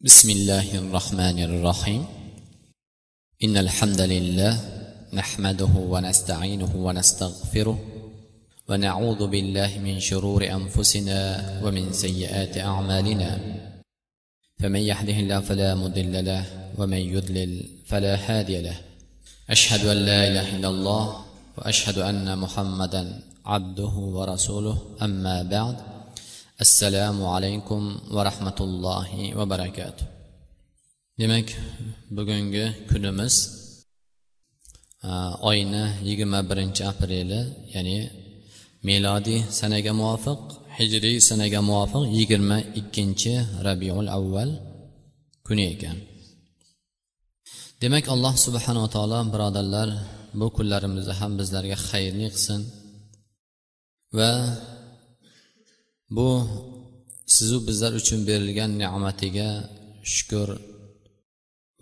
بسم الله الرحمن الرحيم إن الحمد لله نحمده ونستعينه ونستغفره ونعوذ بالله من شرور أنفسنا ومن سيئات أعمالنا فمن يهده الله فلا مضل له ومن يضلل فلا هادي له أشهد أن لا إله إلا الله وأشهد أن محمدا عبده ورسوله أما بعد assalomu alaykum va rahmatullohi va barakatuh. Demak bugungi kunimiz oyni yigirma birinchi apreli ya'ni melodiy sanaga muvofiq hijriy sanaga muvofiq yigirma ikkinchi rabiul avval kuni ekan. Demak alloh subhanava taolo birodarlar bu kunlarimizni ham bizlarga xayrli qilsin va bu sizu bizlar uchun berilgan ne'matiga shukur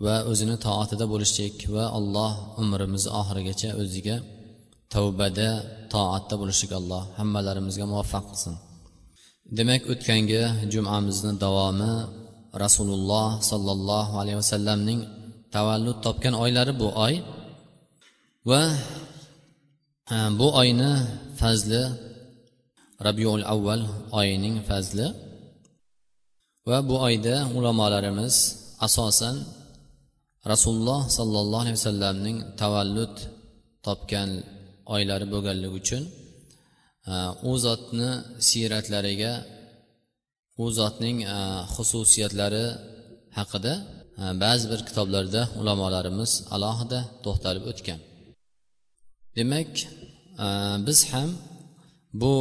va o'zini toatida bo'lishlik va alloh umrimizni oxirigacha o'ziga tavbada toatda bo'lishlik alloh hammalarimizga muvaffaq qilsin. Demak o'tgangi jumamizni davomi rasululloh sollallohu alayhi vasallamning tavallud topgan oylari bu oy. Va bu oyni fazli rabiul avval oyining fazli. Va bu oyda ulamolarimiz asosan rasululloh sollallohu alayhi vasallamning tavallud topgan oylari bo'lganligi uchun e, u zotni siyratlariga u zotning e, xususiyatlari haqida e, ba'zi bir kitoblarda ulamolarimiz alohida to'xtalib o'tgan. Demak biz ham bu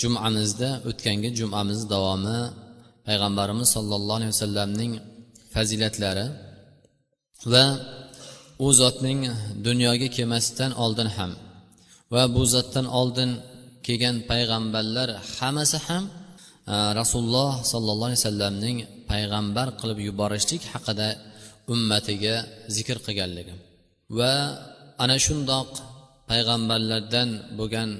jumamizda o'tgangi jumamiz davomi payg'ambarimiz sollallohu alayhi vasallamning fazilatlari va u zotning dunyoga kelmasidan oldin ham va bu zotdan oldin kelgan payg'ambarlar hammasi ham e, rasululloh sollallohu alayhi vasallamning payg'ambar qilib yuborishlik haqida ummatiga zikr qilganligi va ana shundoq payg'ambarlardan bo'lgan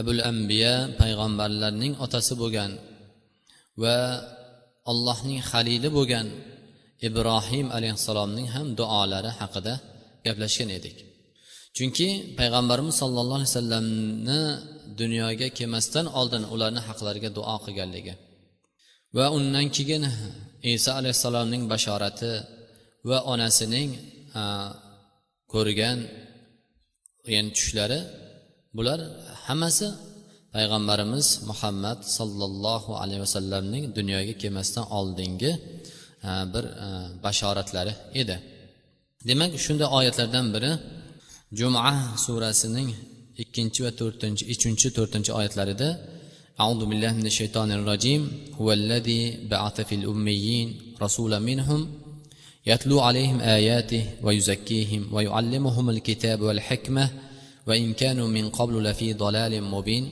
abul ambiya payg'ambarlarning otasi bo'lgan va allohning halili bo'lgan ibrohim alayhissalomning ham duolari haqida gaplashgan edik. Chunki payg'ambarimiz sollallohu alayhi vasallamni dunyoga kelmasdan oldin ularni haqlariga duo qilganligi va undan keyin iso alayhissalomning bashorati va onasining ko'rgan ya'ni tushlari bular hammasi payg'ambarimiz muhammad sollallohu alayhi vasallamning dunyoga kelmasdan oldingi bir bashoratlari edi demak shunday oyatlardan biri juma surasining ikkinchi va to'rtinchi uchinchi to'rtinchi oyatlarida أعوذ بالله من الشيطان الرجيم هو الذي بعث في الأميين رسولا منهم يتلو عليهم آياته ويزكيهم ويعلمهم الكتاب والحكمة وإن كانوا من قبل لفي ضلال مبين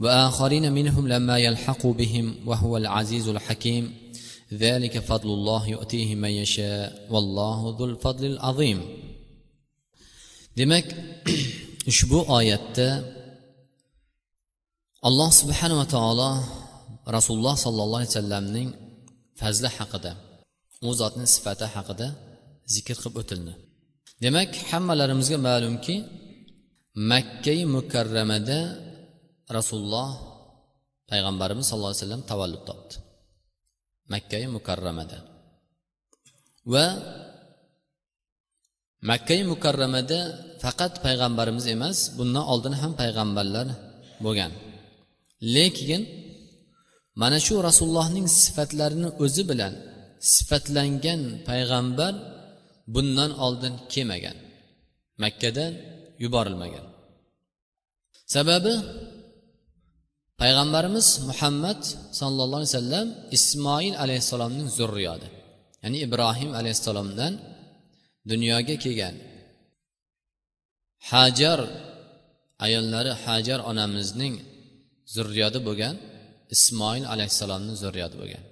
وآخرين منهم لما يلحقوا بهم وهو العزيز الحكيم ذلك فضل الله يؤتيه من يشاء والله ذو الفضل العظيم demak ushbu oyatda alloh subhanava taolo rasululloh sollallohu alayhi vasallamning fazli haqida u zotni sifati haqida zikr qilib o'tildi demak hammalarimizga ma'lumki makkai mukarramada rasululloh payg'ambarimiz sallallohu alayhi vasallam tavallud topdi. Makkai mukarramada. Va makkai mukarramada faqat payg'ambarimiz emas bundan oldin ham payg'ambarlar bo'lgan. Lekin mana shu rasulullohning sifatlarini o'zi bilan sifatlangan payg'ambar bundan oldin kelmagan. Makkada yuborilmagan. Sababi payg'ambarimiz muhammad sollallohu alayhi vasallam ismoil alayhissalomning zurriyodi ya'ni ibrohim alayhissalomdan dunyoga kelgan. Hajar ayollari hajar onamizning zurriyodi bo'lgan ismoil alayhissalomni zurriyodi bo'lgan.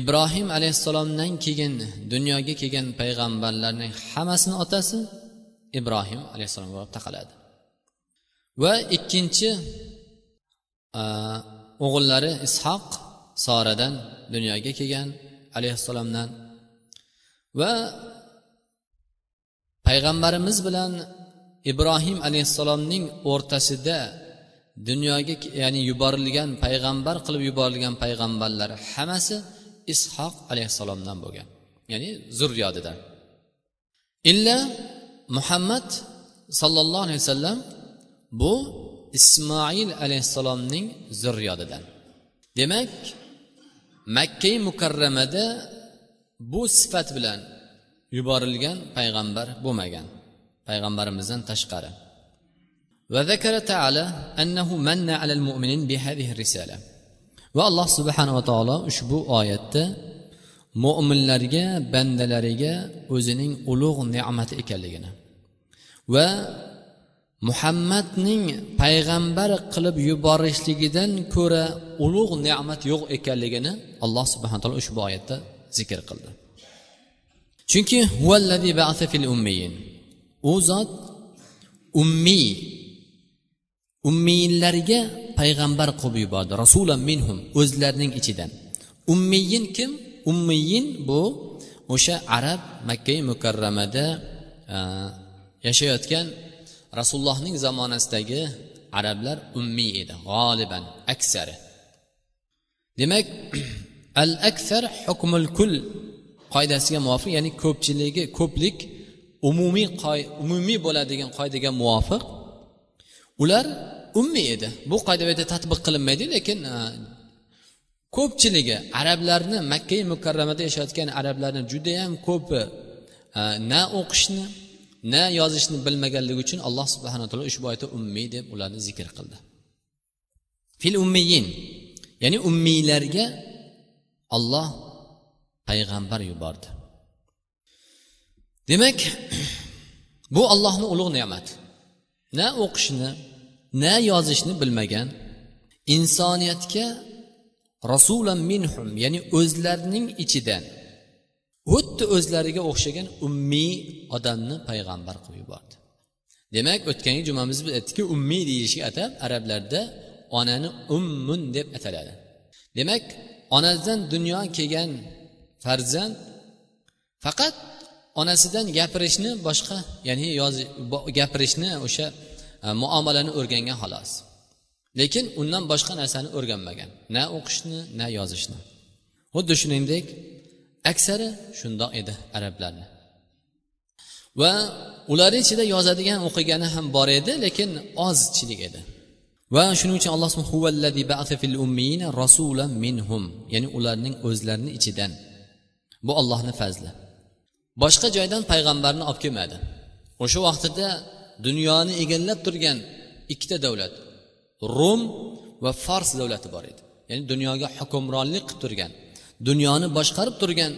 Ibrohim alayhissalomdan keyin dunyoga kelgan payg'ambarlarning hammasini otasi ibrohim alayhissalom bo'lib taqaladi. Va ikkinchi e, o'g'illari ishoq soradan dunyoga kelgan alayhissalomdan va payg'ambarimiz bilan ibrohim alayhissalomning o'rtasida dunyoga ya'ni yuborilgan payg'ambar qilib yuborilgan payg'ambarlar hammasi ishoq alayhissalomdan bo'lgan ya'ni zurriyodidan. Illa muhammad sollallohu alayhi vasallam bu ismoil alayhissalomning zurriyodidan demak makkai mukarramada bu sifat bilan yuborilgan payg'ambar bo'lmagan payg'ambarimizdan tashqari وذكر تعالى أنه من على المؤمنين بهذه الرسالة va alloh subhanava taolo ushbu oyatda mo'minlarga bandalariga o'zining ulug' ne'mati ekanligini va muhammadning payg'ambar qilib yuborishligidan ko'ra ulug' ne'mat yo'q ekanligini alloh subhana taolo ushbu oyatda zikr qildi. Chunki u zot ummiy ummiyinlarga payg'ambar qilib yubordi. Rasulan minhum o'zlarining ichidan. Ummiyin kim? Ummiyin bu o'sha arab makkai mukarramada e, yashayotgan rasulullohning zamonasidagi arablar ummiy edi g'oliban aksari. Demak al aksar hukmul kul qoidasiga muvofiq ya'ni ko'pchiligi ko'plik umumiy umumiy bo'ladigan qoidaga muvofiq. Ular ummiy edi. Bu qoida bu yerda tatbiq qilinmaydi lekin e, ko'pchiligi arablarni makkai mukarramada yashayotgan arablarni judayam ko'pi e, na o'qishni na yozishni bilmaganligi uchun alloh subhanaa taolo ushbu oyatda ummiy deb ularni zikr qildi. Fil ummiyin ya'ni ummiylarga olloh payg'ambar yubordi. Demak bu ollohni ulug' ne'mati. Na o'qishni na yozishni bilmagan insoniyatga rasulan minhum ya'ni o'zlarining ichidan. Xuddi o'zlariga o'xshagan ummiy odamni payg'ambar qilib yubordi. Demak o'tgangi jumamizda biz aytdikki ummiy deyishga atab arablarda onani ummun deb ataladi. Demak onadan dunyoga kelgan farzand faqat onasidan gapirishni boshqa ya'ni yoz gapirishni o'sha e, muomalani o'rgangan xolos. Lekin undan boshqa narsani o'rganmagan. Na o'qishni na yozishni. Xuddi shuningdek aksari shundoq edi arablarni. Va ular ichida yozadigan o'qigani ham bor edi lekin ozchilik edi. Va shuning uchun alloh minhum ya'ni ularning o'zlarini ichidan. Bu allohni fazli. Boshqa joydan payg'ambarni olib kelmadi. O'sha vaqtida dunyoni egallab turgan ikkita davlat rum va fors davlati bor edi. Ya'ni dunyoga hukmronlik qilib turgan dunyoni boshqarib turgan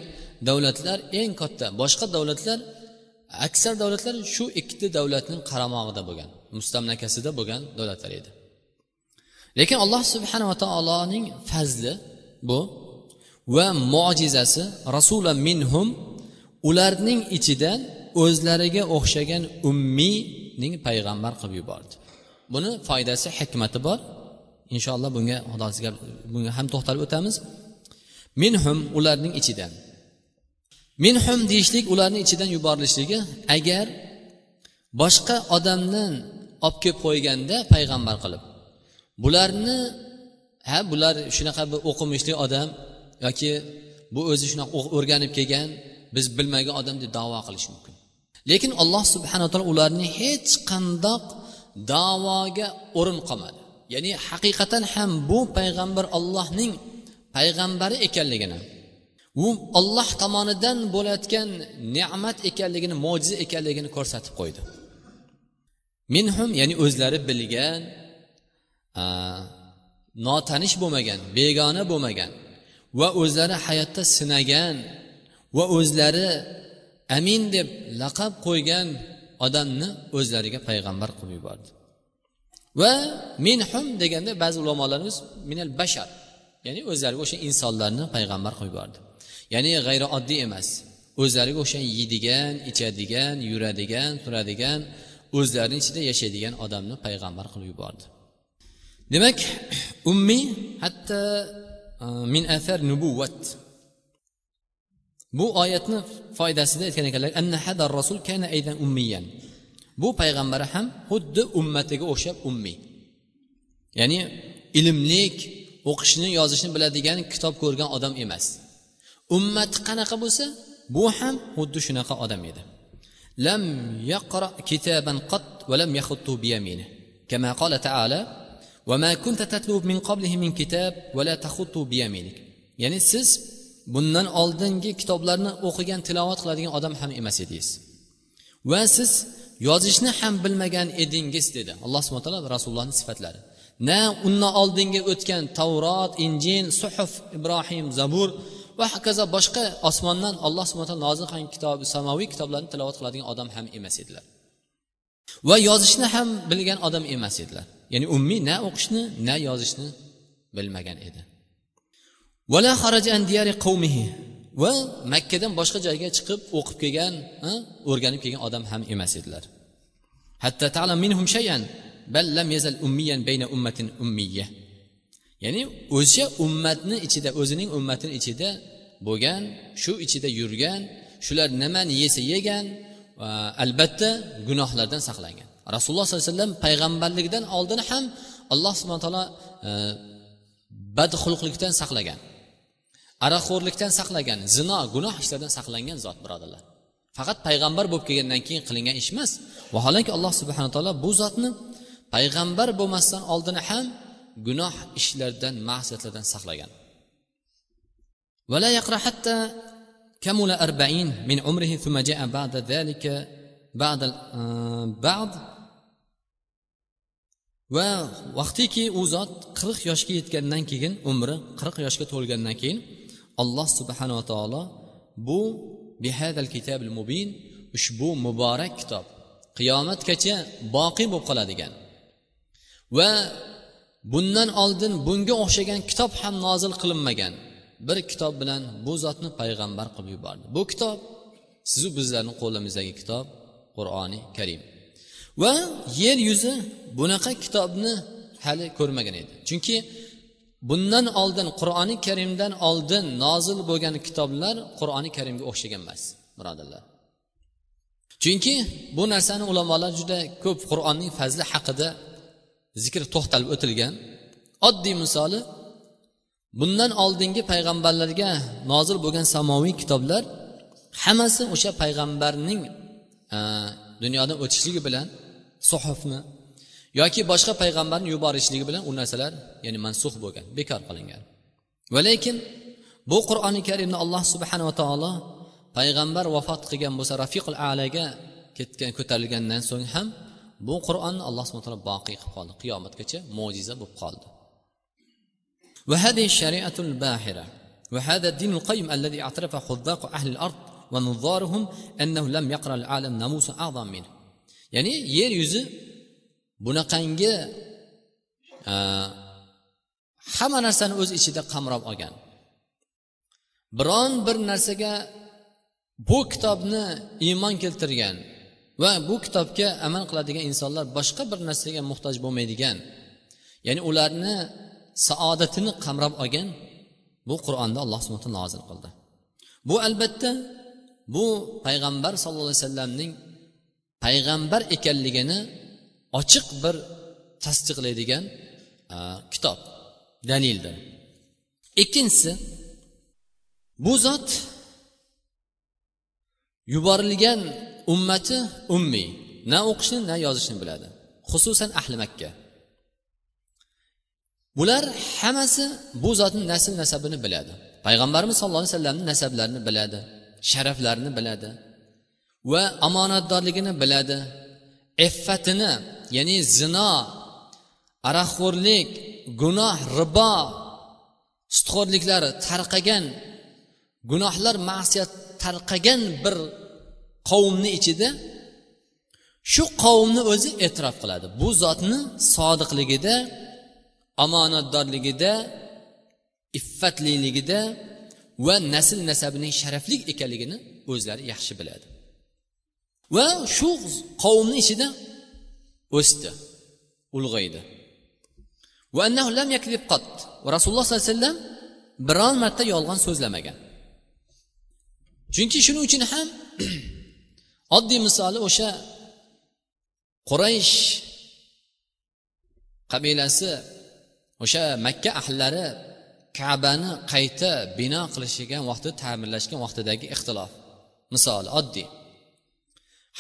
davlatlar eng katta. Boshqa davlatlar aksar davlatlar shu ikkita davlatning qaramog'ida bo'lgan mustamlakasida bo'lgan davlatlar edi. Lekin alloh subhanava taoloning fazli bu va mo'jizasi rasula minhum ularning ichidan o'zlariga o'xshagan ummiyning payg'ambar qilib yubordi. Buni foydasi hikmati bor. Inshaalloh bunga xudo bunga ham to'xtalib o'tamiz. Minhum ularning ichidan. Minhum deyishlik ularni ichidan yuborilishligi agar boshqa odamdan olib kelib qo'yganda payg'ambar qilib bularni ha bular shunaqa bir o'qimishli odam yoki bu o'zi shunaqa o'rganib kelgan biz bilmagan odam deb davo qilish mumkin. Lekin alloh subhanaa taolo ularni hech qandoq davoga o'rin qolmadi. Ya'ni haqiqatan ham bu payg'ambar allohning payg'ambari ekanligini u olloh tomonidan bo'layotgan ne'mat ekanligini mo'jiza ekanligini ko'rsatib qo'ydi. Minhum ya'ni o'zlari bilgan notanish bo'lmagan begona bo'lmagan va o'zlari hayotda sinagan va o'zlari amin deb laqab qo'ygan odamni o'zlariga payg'ambar qilib yubordi. Va minhum deganda ba'zi ulamolarimiz minal bashar ya'ni o'zlariga o'sha insonlarni payg'ambar qilib yubordi. Ya'ni g'ayrioddiy emas o'zlariga o'sha yeydigan ichadigan yuradigan turadigan o'zlarini ichida yashaydigan odamni payg'ambar qilib yubordi. Demak ummiy hatto min asar nubuvvat bu oyatni foydasida aytgan ekanlar anna hadar rasul kana aydan ummiyan bu payg'ambar ham xuddi ummatiga o'xshab ummiy ya'ni ilmlik o'qishni yozishni biladigan kitob ko'rgan odam emas ummati qanaqa bo'lsa bu ham xuddi shunaqa odam edi lam yaqra kitaban qat va lam yaxuttu biyamini كما قال تعالى وما كنت تتلو من قبله من كتاب ولا تخط بيمينك ya'ni siz bundan oldingi kitoblarni o'qigan tilovat qiladigan odam ham emas edingiz. Va siz yozishni ham bilmagan edingiz dedi alloh subhana taolo rasulullohni sifatlari. Na undan oldingi o'tgan tavrot injil suhuf ibrohim zabur va hokazo boshqa osmondan alloh subhana taolo nozil qilgan kitob samoviy kitoblarni tilovat qiladigan odam ham emas edilar. Va yozishni ham bilgan odam emas edilar. Ya'ni ummiy na o'qishni na yozishni bilmagan edi. Va makkadan boshqa joyga chiqib o'qib kelgan o'rganib kelgan odam ham emas edilar. Hatta ta'lam minhum shay'an bal lam yazal ummiyan bayna ummatin ummiyya. Ya'ni o'sha ummatni ichida o'zining ummatini ichida bo'lgan shu ichida yurgan shular nimani yesa yegan albatta gunohlardan saqlangan. Rasululloh sollallohu alayhi vasallam payg'ambarlikdan oldin ham alloh subhana taolo e, badxulqlikdan saqlagan. aroqxo'rlikdan saqlagan zino gunoh ishlardan saqlangan zot birodarlar faqat payg'ambar bo'lib kelgandan keyin qilingan ish emas vaholanki alloh subhana taolo bu zotni payg'ambar bo'lmasdan oldin ham gunoh ishlardan ma'siyatlardan saqlagan ولا يقرأ حتى كمل أربعين من عمره ثم جاء بعد ذلك بعد بعد va vaqtiki u zot qirq yoshga yetgandan keyin umri qirq yoshga to'lgandan keyin alloh subhanava taolo bu bihadal kitabil mubin ushbu muborak kitob. Qiyomatgacha boqiy bo'lib qoladigan. Va bundan oldin bunga o'xshagan kitob ham nozil qilinmagan. Bir kitob bilan bu zotni payg'ambar qilib yubordi. Bu kitob sizu bizlarni qo'limizdagi kitob qur'oni karim. Va yer yuzi bunaqa kitobni hali ko'rmagan edi. Chunki bundan oldin qur'oni karimdan oldin nozil bo'lgan kitoblar qur'oni karimga o'xshagan emas birodarlar. Chunki bu narsani ulamolar juda ko'p qur'onning fazli haqida zikr to'xtalib o'tilgan. Oddiy misoli bundan oldingi payg'ambarlarga nozil bo'lgan samoviy kitoblar hammasi o'sha payg'ambarning e, dunyodan o'tishligi bilan suhufni yoki boshqa payg'ambarni yuborishligi bilan u narsalar ya'ni mansux bo'lgan bekor qilingan va lekin bu qur'oni karimni alloh subhanava taolo payg'ambar vafot qilgan bo'lsa rafiqul alaga ketgan ko'tarilgandan so'ng ham bu qur'onni alloh subhana taolo boqiy qilib qoldi qiyomatgacha mo'jiza bo'lib qoldi وهذه الشريعة الباهرة وهذا الدين القيم الذي اعترف حذاق أهل الأرض ونظارهم أنه لم يقرأ العالم ناموس أعظم منه ya'ni yer yuzi bunaqangi hamma narsani o'z ichida qamrab olgan. Biron bir narsaga bu kitobni iymon keltirgan va bu kitobga amal qiladigan insonlar boshqa bir narsaga muhtoj bo'lmaydigan ya'ni ularni saodatini qamrab olgan bu qur'onda alloh subhana taolo nozil qildi. Bu albatta bu payg'ambar sallallohu alayhi vasallamning payg'ambar ekanligini ochiq bir tasdiqlaydigan kitob dalildir ikkinchisi bu zot yuborilgan ummati ummiy na o'qishni na yozishni biladi xususan ahli makka. Bular hammasi bu zotni nasl nasabini biladi. Payg'ambarimiz sallallohu alayhi vasallamni nasablarini biladi sharaflarini biladi va omonatdorligini biladi iffatini ya'ni zino aroqxo'rlik gunoh ribo sutxo'rliklari tarqagan gunohlar ma'siyat tarqagan bir qavmni ichida shu qavmni o'zi e'tirof qiladi. Bu zotni sodiqligida omonatdorligida iffatliligida va nasl nasabining sharafli ekanligini o'zlari yaxshi biladi. Va shu qavmni ichida o'sdi ulg'aydi. Va rasululloh sollallohu alayhi vasallam biron marta yolg'on so'zlamagan. Chunki shuning uchun ham oddiy misoli o'sha quraysh qabilasi o'sha makka ahllari kabani qayta bino qilishigan vaqtida ta'mirlashgan vaqtidagi ixtilof misoli oddiy.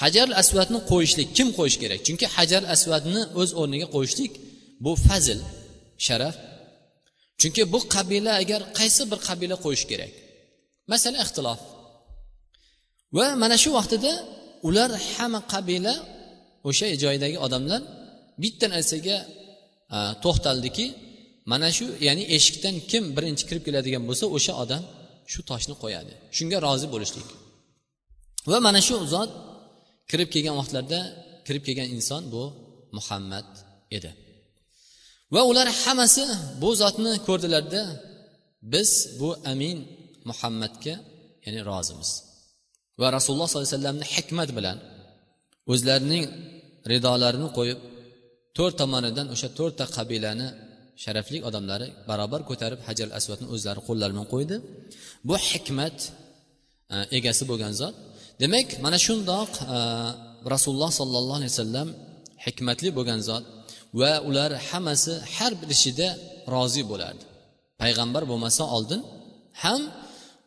Hajar asvadni qo'yishlik kim qo'yish kerak? Chunki hajar asvadni o'z o'rniga qo'yishlik bu fazil sharaf. Chunki bu qabila agar qaysi bir qabila qo'yish kerak? Masala ixtilof. Va mana shu vaqtida ular hamma qabila o'sha joydagi odamlar bitta narsaga to'xtaldiki mana shu ya'ni eshikdan kim birinchi kirib keladigan bo'lsa o'sha odam shu toshni qo'yadi. Shunga rozi bo'lishlik. Va mana shu zot kirib kelgan vaqtlarda kirib kelgan inson bu muhammad edi. Va ular hammasi bu zotni ko'rdilarda biz bu amin muhammadga ya'ni rozimiz. Va rasululloh sollallohu alayhi vasallamni hikmat bilan o'zlarining ridolarini qo'yib to'rt tomonidan o'sha to'rtta qabilani sharafli odamlari barobar ko'tarib hajar asvadni o'zlari qo'llari bilan qo'ydi. Bu hikmat e, egasi bo'lgan zot demak mana shundoq e, rasululloh sollallohu alayhi vasallam hikmatli bo'lgan zot va ular hammasi har bir ishida rozi bo'lardi. Payg'ambar bo'lmasa oldin ham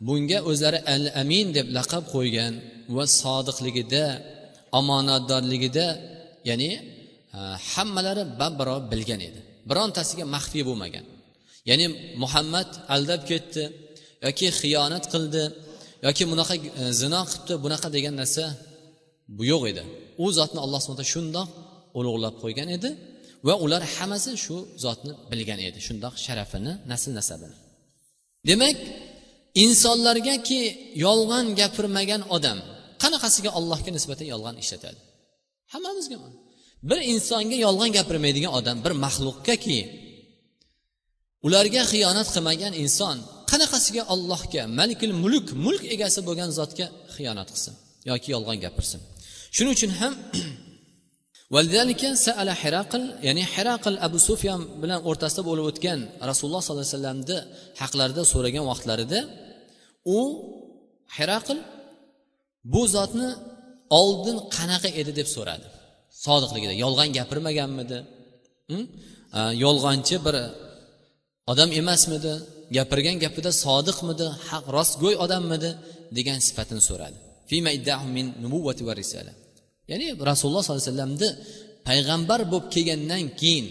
bunga o'zlari al amin deb laqab qo'ygan va sodiqligida omonatdorligida ya'ni e, hammalari babbarob bilgan edi. Birontasiga maxfiy bo'lmagan. Ya'ni muhammad aldab ketdi yoki xiyonat qildi yoki bunaqa e, zino qilibdi bunaqa degan narsa bu yo'q edi. U zotni alloh subhana shundoq ulug'lab qo'ygan edi va ular hammasi shu zotni bilgan edi shundoq sharafini nasl nasabini. Demak insonlargaki yolg'on gapirmagan odam qanaqasiga allohga nisbatan yolg'on ishlatadi? Hammamizga bir insonga yolg'on gapirmaydigan odam bir maxluqgaki ularga xiyonat qilmagan inson qanaqasiga allohga malikil mulk mulk egasi bo'lgan zotga xiyonat qilsin yoki yolg'on gapirsin. Shuning uchun ham hiraql ya'ni hiraql abu sufyan bilan o'rtasida bo'lib o'tgan rasululloh sollallohu alayhi vasallamni haqlarida so'ragan vaqtlarida u hiraql bu zotni oldin qanaqa edi deb so'radi. Sodiqligida yolg'on gapirmaganmidi? Hm? Yolg'onchi bir odam emasmidi? Gapirgan gapida sodiqmidi haq rostgo'y odammidi degan sifatini so'radi. Ya'ni rasululloh sollallohu alayhi vasallamni payg'ambar bo'lib kelgandan keyin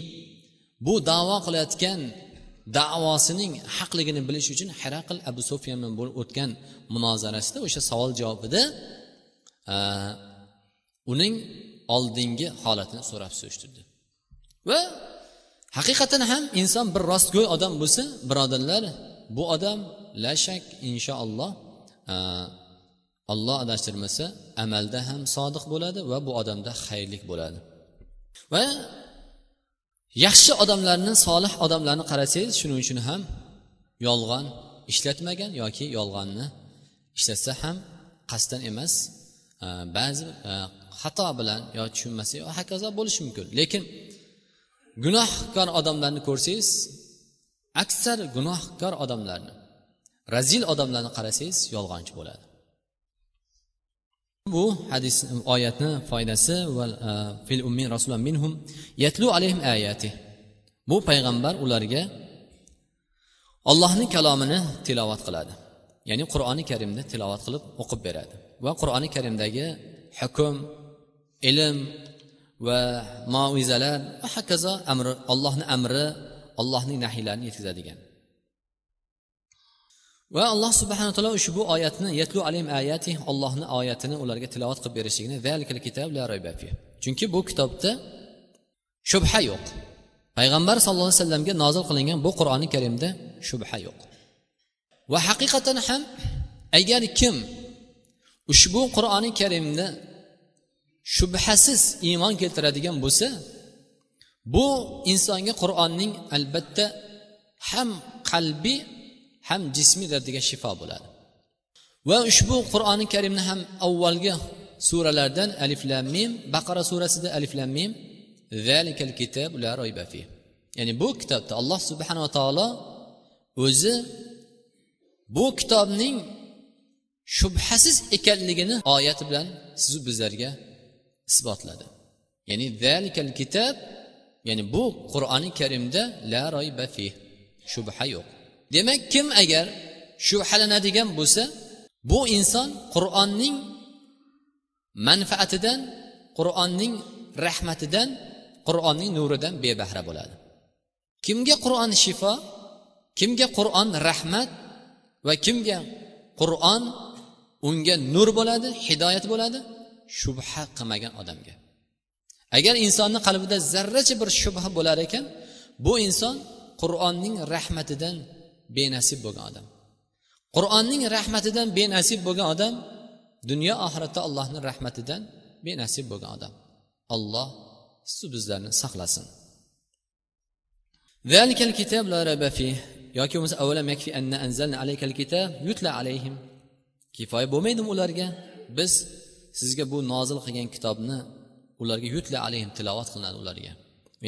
bu davo qilayotgan davosining haqligini bilish uchun haraql abu sufyan bilan bo'lib o'tgan munozarasida o'sha savol javobida e, uning oldingi holatini so'rab surishtirdi va haqiqatan ham inson bir rostgo'y odam bo'lsa birodarlar bu odam la shak inshaalloh olloh adashtirmasa amalda ham sodiq bo'ladi va bu odamda xayrlik bo'ladi. Va yaxshi odamlarni solih odamlarni qarasangiz shuning uchun ham yolg'on ishlatmagan yoki yolg'onni ishlatsa ham qasddan emas ba'zi xato bilan yo tushunmasa yo hokazo bo'lishi mumkin. Lekin gunohkor odamlarni ko'rsangiz aksar gunohkor odamlarni razil odamlarni qarasangiz yolg'onchi bo'ladi. Bu hadis um, oyatni foydasi va e, fil ummi rasulan minhum yatlu alayhim ayati. Bu payg'ambar ularga ollohni kalomini tilovat qiladi. Ya'ni qur'oni karimni tilovat qilib o'qib beradi. Va qur'oni karimdagi hukm ilm va moizalar va hokazo amri allohni amri allohning nahiylarini yetkazadigan. Va alloh subhana taolo ushbu oyatni yatlu alim ayati ollohni oyatini ularga tilovat qilib berishligini chunki bu kitobda shubha yo'q. Payg'ambar sallallohu alayhi vasallamga nozil qilingan bu qur'oni karimda shubha yo'q. Va haqiqatan ham agar kim ushbu qur'oni karimni shubhasiz iymon keltiradigan bo'lsa bu insonga qur'onning albatta ham qalbiy ham jismiy dardiga shifo bo'ladi. Va ushbu qur'oni karimni ham avvalgi suralardan alif lam mim baqara surasida alif lam mim zalikal kitab la royba fi ya'ni bu kitobda alloh subhanava taolo o'zi bu kitobning shubhasiz ekanligini oyati bilan sizu bizlarga isbotladi. Ya'ni zalikal kitob ya'ni bu qur'oni karimda la royba fi shubha yo'q. Demak kim agar shubhalanadigan bo'lsa bu inson qur'onning manfaatidan qur'onning rahmatidan qur'onning nuridan bebahra bo'ladi. Kimga qur'on shifo kimga qur'on rahmat va kimga qur'on unga nur bo'ladi hidoyat bo'ladi? Shubha qilmagan odamga. Agar insonni qalbida zarracha bir shubha bo'lar ekan bu inson qur'onning rahmatidan benasib bo'lgan odam. Qur'onning rahmatidan benasib bo'lgan odam dunyo oxiratda allohni rahmatidan benasib bo'lgan odam. Alloh bizlarni saqlasin. Yoki bo'lmasa avalam yakfi anna anzalna alaykal kitab yutla alayhim. Kifoya bo'lmaydimi ularga? Biz sizga bu nozil qilgan kitobni ularga yutla alayhim tilovat qilinadi ularga.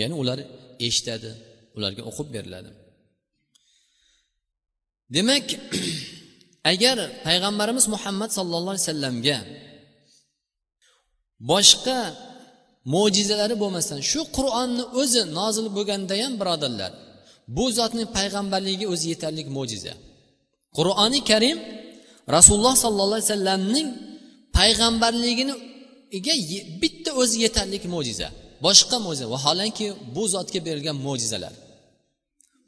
Ya'ni ular eshitadi ularga o'qib beriladi. Demak agar payg'ambarimiz muhammad sallallohu alayhi vasallamga boshqa mo'jizalari bo'lmasdan shu qur'onni o'zi nozil bo'lganda ham birodarlar bu zotning payg'ambarligiga o'zi yetarli mo'jiza. Qur'oni karim rasululloh sollallohu alayhi vasallamning payg'ambarligiga bitta o'zi yetarli mo'jiza. Boshqa mo'jiza vaholanki bu zotga berilgan mo'jizalar.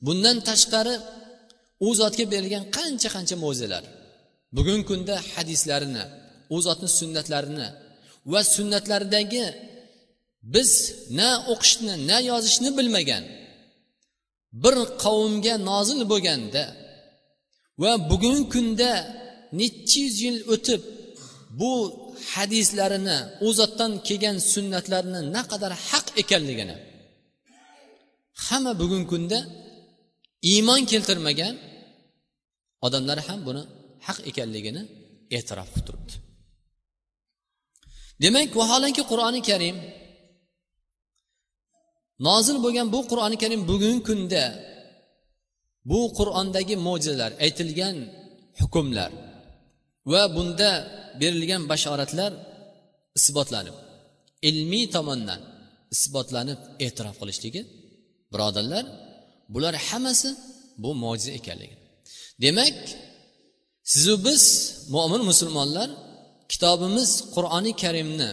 Bundan tashqari u zotga berilgan qancha qancha mo'jizalar. Bugungi kunda hadislarini u zotni sunnatlarini va sunnatlaridagi biz na o'qishni na yozishni bilmagan bir qavmga nozil bo'lganda va bugungi kunda necha yuz yil o'tib bu hadislarini u zotdan kelgan sunnatlarini naqadar haq ekanligini hamma bugungi kunda iymon keltirmagan odamlar ham buni haq ekanligini e'tirof qilib turibdi demak vaholanki qur'oni karim nozil bo'lgan bu qur'oni karim bugungi kunda bu qur'ondagi mo'jizalar aytilgan hukmlar va bunda berilgan bashoratlar isbotlanib ilmiy tomondan isbotlanib e'tirof qilishligi birodarlar bular hammasi bu mo'jiza ekanligi. Demak sizu biz mo'min musulmonlar kitobimiz qur'oni karimni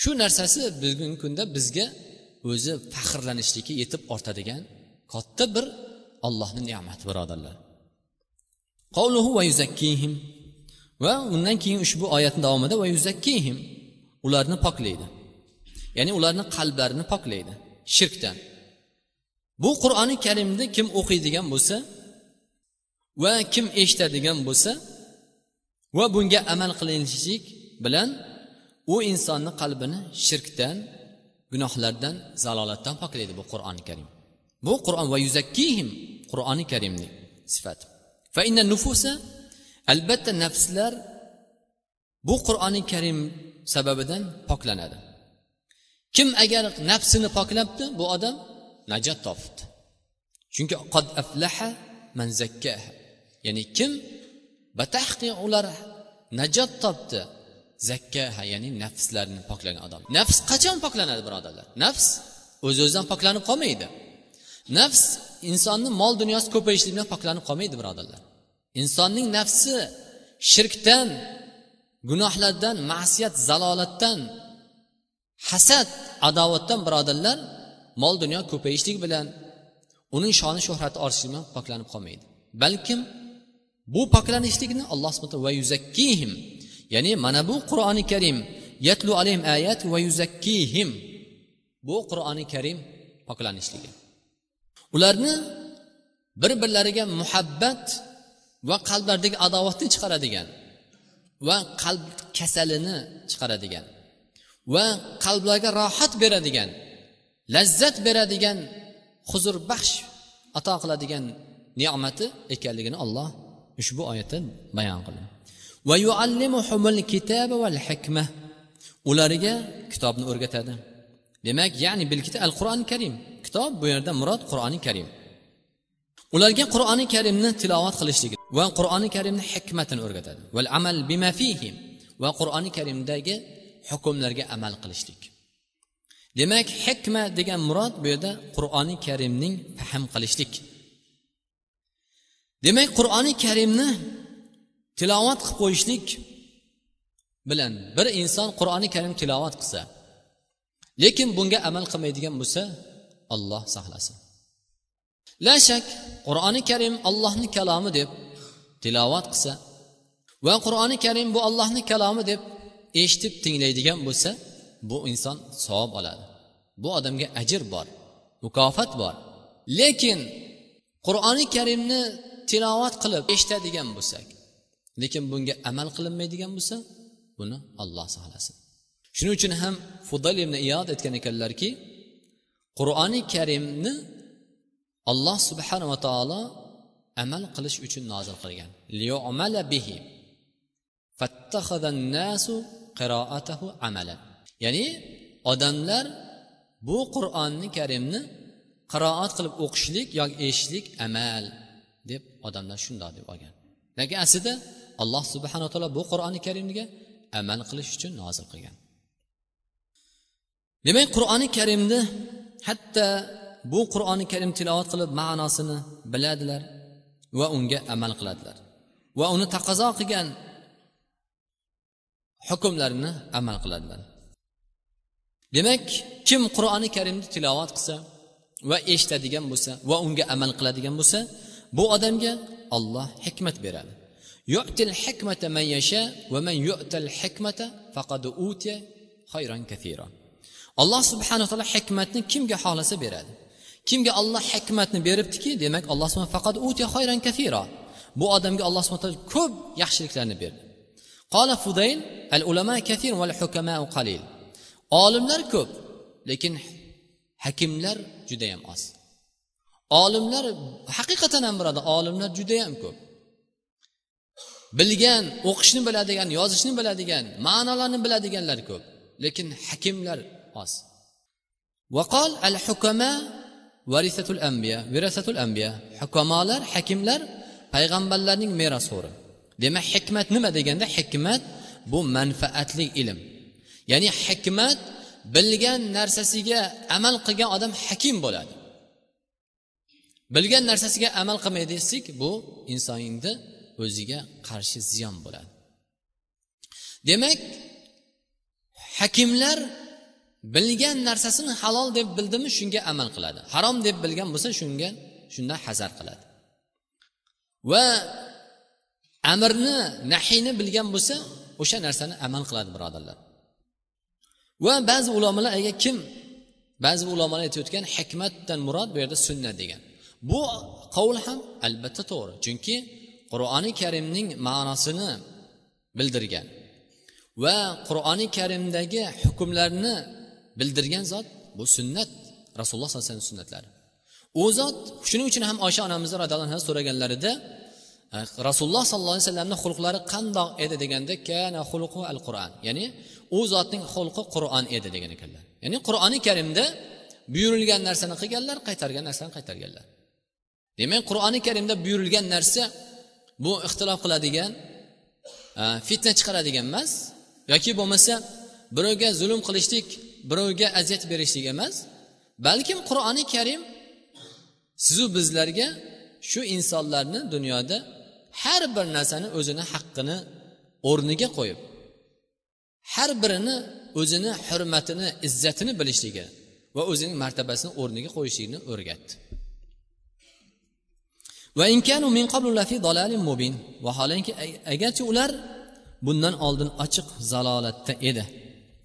shu narsasi bugungi kunda bizga o'zi faxrlanishlikka yetib ortadigan katta bir allohni ne'mati birodarlar. Qavluhu va yuzakkihim. Va undan keyin ushbu oyatni davomida va yuzakkihim ularni poklaydi. Ya'ni ularni qalblarini poklaydi shirkdan. Bu qur'oni karimni kim o'qiydigan bo'lsa va kim eshitadigan bo'lsa va bunga amal qilinishlik bilan u insonni qalbini shirkdan gunohlardan zalolatdan poklaydi bu qur'oni karim. Bu qur'on va yuzakkihim qur'oni karimni sifati. Fa inna nufusa albatta nafslar bu qur'oni karim sababidan poklanadi. Kim agar nafsini poklabdi bu odam najot topibdi. Chunki qad aflaha man zakkaha. Ya'ni kim batahqiq ular najot topdi zakkaha ya'ni nafslarni poklagan odam. Nafs qachon poklanadi birodarlar? Nafs o'z Öz o'zidan poklanib qolmaydi. Nafs insonni mol dunyosi ko'payishlik bilan poklanib qolmaydi birodarlar. Insonning nafsi shirkdan gunohlardan ma'siyat zalolatdan hasad adovatdan birodarlar mol dunyo ko'payishlik bilan uning shoni shuhrati ortishlik bilan poklanib qolmaydi. Balkim bu poklanishlikni alloh subhanahu va yuzakkihim ya'ni mana bu qur'oni karim yatlu alayhim ayat va yuzakkihim bu qur'oni karim poklanishligi. Ularni bir birlariga muhabbat va qalblardagi adovatni chiqaradigan va qalb kasalini chiqaradigan va qalblarga rohat beradigan lazzat beradigan huzur baxsh ato qiladigan ne'mati ekanligini olloh ushbu oyatda bayon qildi. Va kitaba hikma. Ularga kitobni o'rgatadi. Demak ya'ni bilkita al qur'oni karim. Kitob bu yerda murod qur'oni karim. Ularga qur'oni karimni tilovat qilishlik va qur'oni karimni hikmatini o'rgatadi. Val amal bima fihim. Va qur'oni karimdagi hukmlarga amal qilishlik. Demak hikma degan murod bu yerda qur'oni karimning fahm qilishlik. Demak qur'oni karimni tilovat qilib qo'yishlik bilan bir inson qur'oni karim tilovat qilsa lekin bunga amal qilmaydigan bo'lsa olloh saqlasin. La shak qur'oni karim allohni kalomi deb tilovat qilsa va qur'oni karim bu allohni kalomi deb eshitib tinglaydigan bo'lsa bu inson savob oladi. Bu odamga ajr bor mukofot bor. Lekin qur'oni karimni tilovat qilib eshitadigan bo'lsak lekin bunga amal qilinmaydigan bo'lsa buni olloh saqlasin shuning uchun ham fudal ibn iyod aytgan ekanlarki qur'oni karimni alloh subhanava taolo amal qilish uchun nozil qilgan. Bihi. Ya'ni odamlar bu qur'onni karimni qiroat qilib o'qishlik yoki eshitishlik amal deb odamlar shundoq deb olgan. Lekin aslida alloh subhanaa taolo bu qur'oni karimga amal qilish uchun nozil qilgan. Demak qur'oni karimni hatto bu qur'oni karim tilovat qilib ma'nosini biladilar. Va unga amal qiladilar. Va uni taqozo qilgan hukmlarini amal qiladilar. Demak kim qur'oni karimni tilovat qilsa va eshitadigan bo'lsa va unga amal qiladigan bo'lsa bu odamga olloh hikmat beradi. Yu'til hikmata man yasha va man yu'tal hikmata faqad utiya xayron kathira. Alloh subhanaa taolo hikmatni kimga xohlasa beradi? Kimga olloh hikmatni beribdiki demak alloh subhan faqat utiya xayran kafira bu odamga alloh subhana taolo ko'p yaxshiliklarni berdi. Qola fudayl al ulama kathir val hukama qalil. Olimlar ko'p lekin hakimlar judayam oz. Olimlar haqiqatan ham birodar olimlar judayam ko'p. Bilgan o'qishni biladigan yozishni biladigan ma'nolarni biladiganlar ko'p lekin hakimlar oz. Vaqol al hukama varisatul ambiya virasatul ambiya hukamolar hakimlar payg'ambarlarning merosxo'ri demak hikmat nima deganda? Hikmat bu manfaatli ilm. Ya'ni hikmat bilgan narsasiga amal qilgan odam hakim bo'ladi. Bilgan narsasiga amal qilmaydi desak bu insonni o'ziga qarshi ziyon bo'ladi. Demak hakimlar bilgan narsasini halol deb bildimi shunga amal qiladi. Harom deb bilgan bo'lsa shunga shundan hazar qiladi. Va amrni nahiyni bilgan bo'lsa o'sha narsani amal qiladi birodarlar. Va ba'zi ulamolar agar kim ba'zi ulamolar aytayotgan hikmatdan murod bu yerda sunnat degan. Bu qovul ham albatta to'g'ri chunki qur'oni karimning ma'nosini bildirgan va qur'oni karimdagi hukmlarni bildirgan zot bu sunnat. Rasululloh sollallohu alayhi vasallam sunnatlari. U zot shuning uchun ham osha onamizni roziyallohu anhu so'raganlarida rasululloh sollallohu alayhi vasallamni xulqlari qandoq edi? deganda kana xulqu al qur'on ya'ni u zotning xulqi qur'on edi degan ekanlar ya'ni qur'oni karimda buyurilgan narsani qilganlar qaytargan narsani qaytarganlar. Demak qur'oni karimda buyurilgan narsa bu ixtilof qiladigan fitna chiqaradigan emas yoki bo'lmasa birovga zulm qilishlik birovga aziyat berishlik emas balkim qur'oni karim sizu bizlarga shu insonlarni dunyoda har bir narsani o'zini haqqini o'rniga qo'yib har birini o'zini hurmatini izzatini bilishligi va o'zining martabasini o'rniga qo'yishlikni o'rgatdi. Vaholanki agarchi ular bundan oldin ochiq zalolatda edi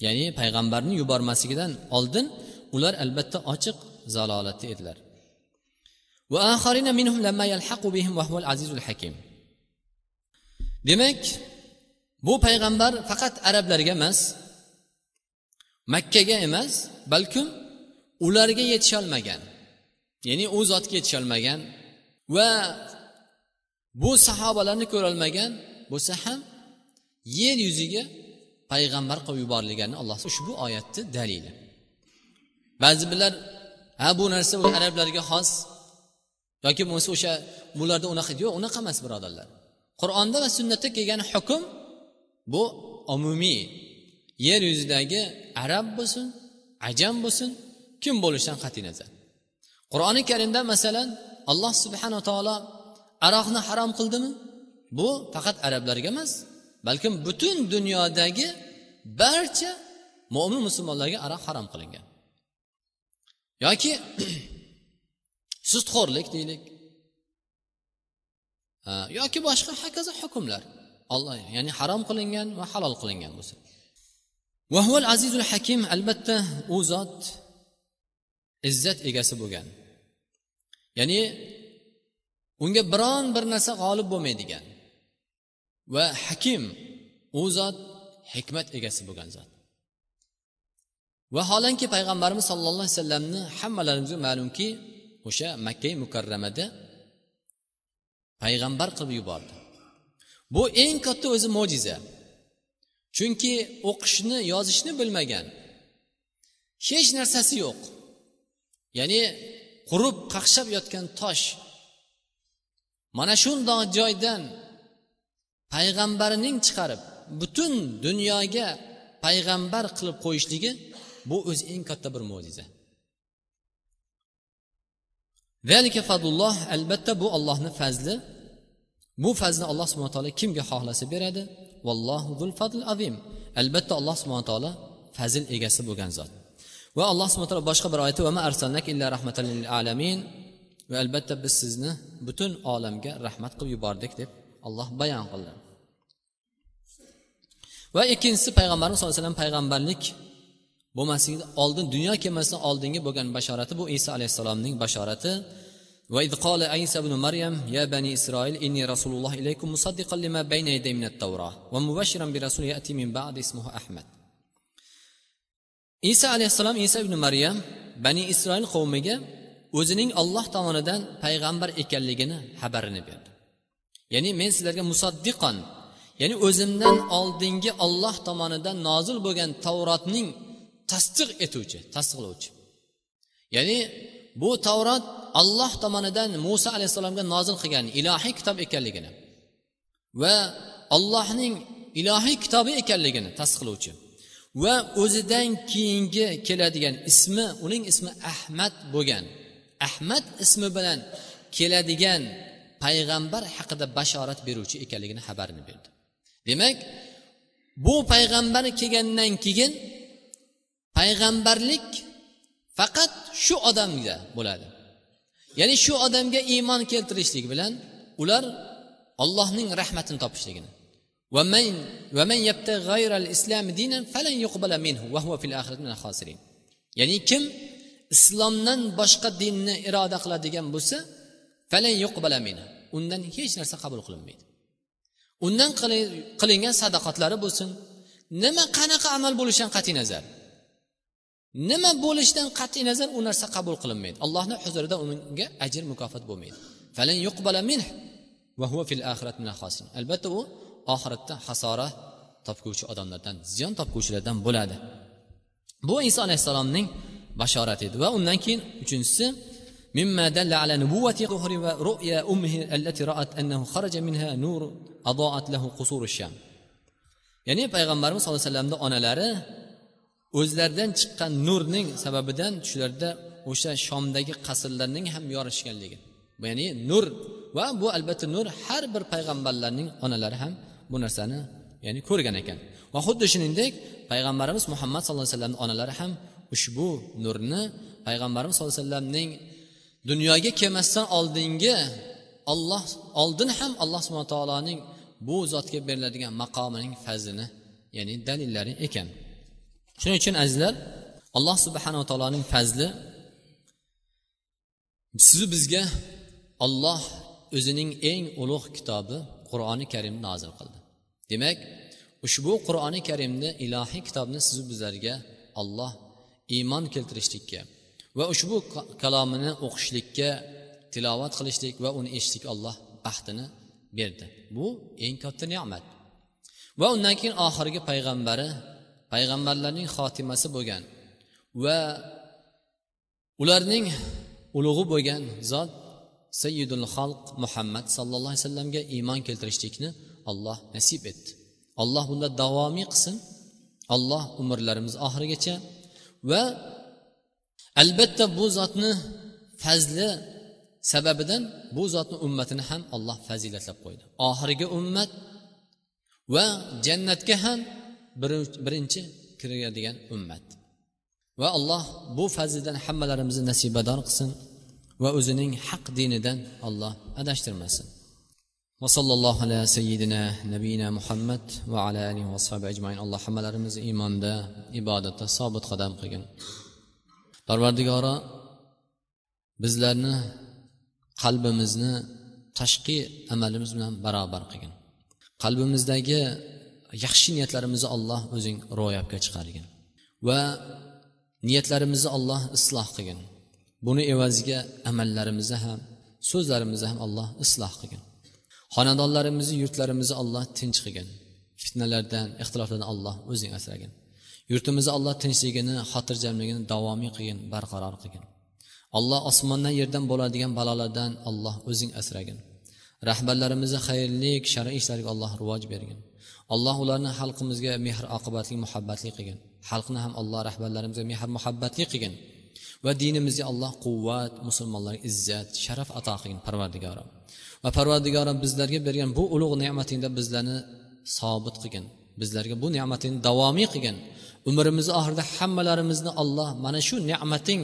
ya'ni payg'ambarni yubormasligidan oldin ular albatta ochiq zalolatda edilar. Demak bu payg'ambar faqat arablarga emas makkaga emas balkim ularga yetisholmagan ya'ni u zotga yetisholmagan va bu sahobalarni ko'rolmagan bo'lsa ham yer yuziga payg'ambar qilib yuborilganini alloh ushbu oyatni dalili. Ba'zi birlar ha bu narsa arablarga xos yoki bo'lmasa o'sha bularda unaqa yo'q unaqa emas birodarlar. Qur'onda va sunnatda kelgan hukm bu umumiy. Yer yuzidagi arab bo'lsin ajam bo'lsin kim bo'lishidan qat'iy nazar. Qur'oni karimda masalan alloh subhanava taolo aroqni harom qildimi? Bu faqat arablarga emas balkim butun dunyodagi barcha mo'min musulmonlarga aroq harom qilingan. Yoki sustxo'rlik deylik yoki boshqa hokazo hukmlar. Olloh ya'ni harom qilingan va halol qilingan bo'lsa. Vahval azizul hakim albatta u zot izzat egasi bo'lgan. Ya'ni unga biron bir narsa g'olib bo'lmaydigan. Va hakim u zot hikmat egasi bo'lgan zot. Vaholanki payg'ambarimiz sollallohu alayhi vasallamni hammalarimizga ma'lumki o'sha makka mukarramada payg'ambar qilib yubordi. Bu eng katta o'zi mo'jiza. Chunki o'qishni yozishni bilmagan hech narsasi yo'q. Ya'ni qurib qaqshab yotgan tosh mana shundoq joydan payg'ambarining chiqarib butun dunyoga payg'ambar qilib qo'yishligi bu o'zi eng katta bir mo'jiza. Fadulloh albatta bu ollohni fazli. Bu fazni alloh subhana taolo kimga xohlasa beradi? Vallohu zul fazl azim. Albatta alloh subhana taolo fazil egasi bo'lgan zot. Va alloh subhana taolo boshqa bir oyatda vama arsalnak illa rahmatan lil alamin. Va albatta biz sizni butun olamga rahmat qilib yubordik deb alloh bayon qildi. va ikkinchisi payg'ambarimiz sallallohu alayhi vasallam payg'ambarlik bo'lmasligidan oldin dunyo kelmasidan oldingi bo'lgan bashorati bu iso alayhissalomning bashorati وإذ قال عيسى بن مريم يا بني إسرائيل إني رسول الله إليكم مصدقا لما بين يدي من التوراة ومبشرا برسول يأتي من بعد اسمه أحمد iso alayhissalom iso ibn maryam bani isroil qavmiga o'zining olloh tomonidan payg'ambar ekanligini xabarini berdi ya'ni men sizlarga musaddiqon ya'ni o'zimdan oldingi olloh tomonidan nozil bo'lgan tavrotning tasdiq etuvchi tasdiqlovchi ya'ni bu tavrot alloh tomonidan muso alayhissalomga nozil qilgan ilohiy kitob ekanligini va allohning ilohiy kitobi ekanligini tasdiqlovchi va o'zidan keyingi keladigan ismi uning ismi ahmad bo'lgan ahmad ismi bilan keladigan payg'ambar haqida bashorat beruvchi ekanligini xabarini berdi. Demak bu payg'ambar kelgandan keyin payg'ambarlik faqat shu odamga bo'ladi. Ya'ni shu odamga iymon keltirishlik bilan ular allohning rahmatini topishligini. Ya'ni kim islomdan boshqa dinni iroda qiladigan bo'lsa undan hech narsa qabul qilinmaydi. Undan qilingan sadoqatlari bo'lsin. Nima qanaqa amal bo'lishidan qat'iy nazar. Nima bo'lishidan qat'iy nazar u narsa qabul qilinmaydi. Allohni huzurida unga ajr mukofot bo'lmaydi. Albatta u oxiratda hasora topguvchi odamlardan ziyon topguvchilardan bo'ladi. Bu inson alayhissalomning bashorati edi va undan keyin uchinchisi مما دل على نبوة ظهر ورؤيا أمه التي رأت أنه خرج منها نور أضاءت له قصور الشام ya'ni payg'ambarimiz sallallohu alayhi vasallamni onalari o'zlaridan chiqqan nurning sababidan shularda o'sha shomdagi qasrlarning ham yorishganligi ya'ni nur va bu albatta nur har bir payg'ambarlarning onalari ham bu narsani ya'ni ko'rgan ekan va xuddi shuningdek payg'ambarimiz muhammad sallallohu alayhi vasallamni onalari ham ushbu nurni payg'ambarimiz sallallohu alayhi vasallamning dunyoga kelmasdan oldingi olloh oldin ham alloh subhana taoloning bu zotga beriladigan maqomining fazlini ya'ni dalillari ekan. Shuning uchun azizlar alloh subhanava taoloning fazli sizu bizga olloh o'zining eng ulug' kitobi qur'oni karimni nozil qildi. Demak ushbu qur'oni karimni ilohiy kitobni sizu bizlarga olloh iymon keltirishlikka va ushbu kalomini o'qishlikka tilovat qilishlik va uni eshitishlik alloh baxtini berdi. Bu eng katta ne'mat. Va undan keyin oxirgi payg'ambari payg'ambarlarning xotimasi bo'lgan va ularning ulug'i bo'lgan zot sayyidul xalq muhammad sallallohu alayhi vasallamga iymon keltirishlikni alloh nasib etdi. Alloh bunda davomiy qilsin. Alloh umrlarimiz oxirigacha va albatta bu zotni fazli sababidan bu zotni ummatini ham alloh fazilatlab qo'ydi oxirgi ummat va jannatga ham birinchi kiradigan ummat va alloh bu fazlidan hammalarimizni nasibador qilsin va o'zining haq dinidan alloh adashtirmasin وصلى الله على سيدنا نبينا محمد وعلى آله وصحبه أجمعين الله hammalarimizni iymonda ibodatda sobit qadam qilgin Parvardigoro bizlarni qalbimizni tashqi amalimiz bilan barobar qilgin. Qalbimizdagi yaxshi niyatlarimizni olloh o'zing ro'yobga chiqargin va niyatlarimizni olloh isloh qilgin. Buni evaziga amallarimizni ham so'zlarimizni ham alloh isloh qilgin. Xonadonlarimizni yurtlarimizni alloh tinch qilgin. Fitnalardan ixtiloflardan alloh o'zing asragin. Yurtimizni alloh tinchligini xotirjamligini davomiy qilgin barqaror qilgin. Alloh osmondan yerdan bo'ladigan balolardan alloh o'zing asragin. Rahbarlarimizni xayrli shar'iy ishlarga alloh rivoj bergin. Alloh ularni xalqimizga mehr oqibatli muhabbatli qilgin. Xalqni ham alloh rahbarlarimizga mehr muhabbatli qilgin. Va dinimizga alloh quvvat musulmonlarga izzat sharaf ato qilgin parvardigoro va parvardigoro bizlarga bergan bu ulug' ne'matingda bizlarni sobit qilgin. Bizlarga bu ne'matingni davomiy qilgin. Umrimizni oxirida hammalarimizni alloh mana shu ne'mating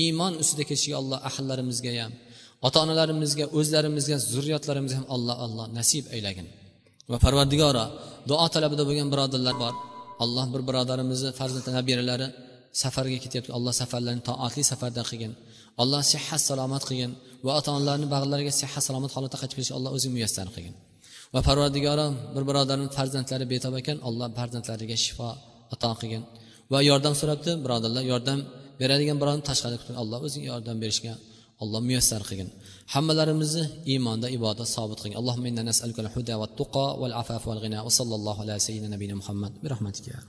iymon ustida ketishiga alloh ahillarimizga ham ota onalarimizga o'zlarimizga zurriyotlarimizga ham alloh alloh nasib aylagin. Va parvardigoro duo talabida bo'lgan birodarlar bor. Alloh bir birodarimizni farzand nabiralari safarga ketyapti. Alloh safarlarini toatli safarda qilgin. Alloh sihat salomat qilgin va ota onalarni bag'rlariga sihat salomat holatda qaytib kelishga alloh o'zi muyassar qilgin. Va parvardigoro bir birodarni farzandlari betob ekan alloh farzandlariga shifo ato qilgin. Va yordam so'rabdi birodarlar yordam beradigan birovni tashqarida kutib alloh o'zi yordam berishga alloh muyassar qilgin. Hammalarimizni iymonda ibodat sobit qilgin. Allohumma inna nas'aluka al-huda va tuqa val afaf val ghina va sallallohu ala sayyidina nabiyina muhammad. Bi rahmatika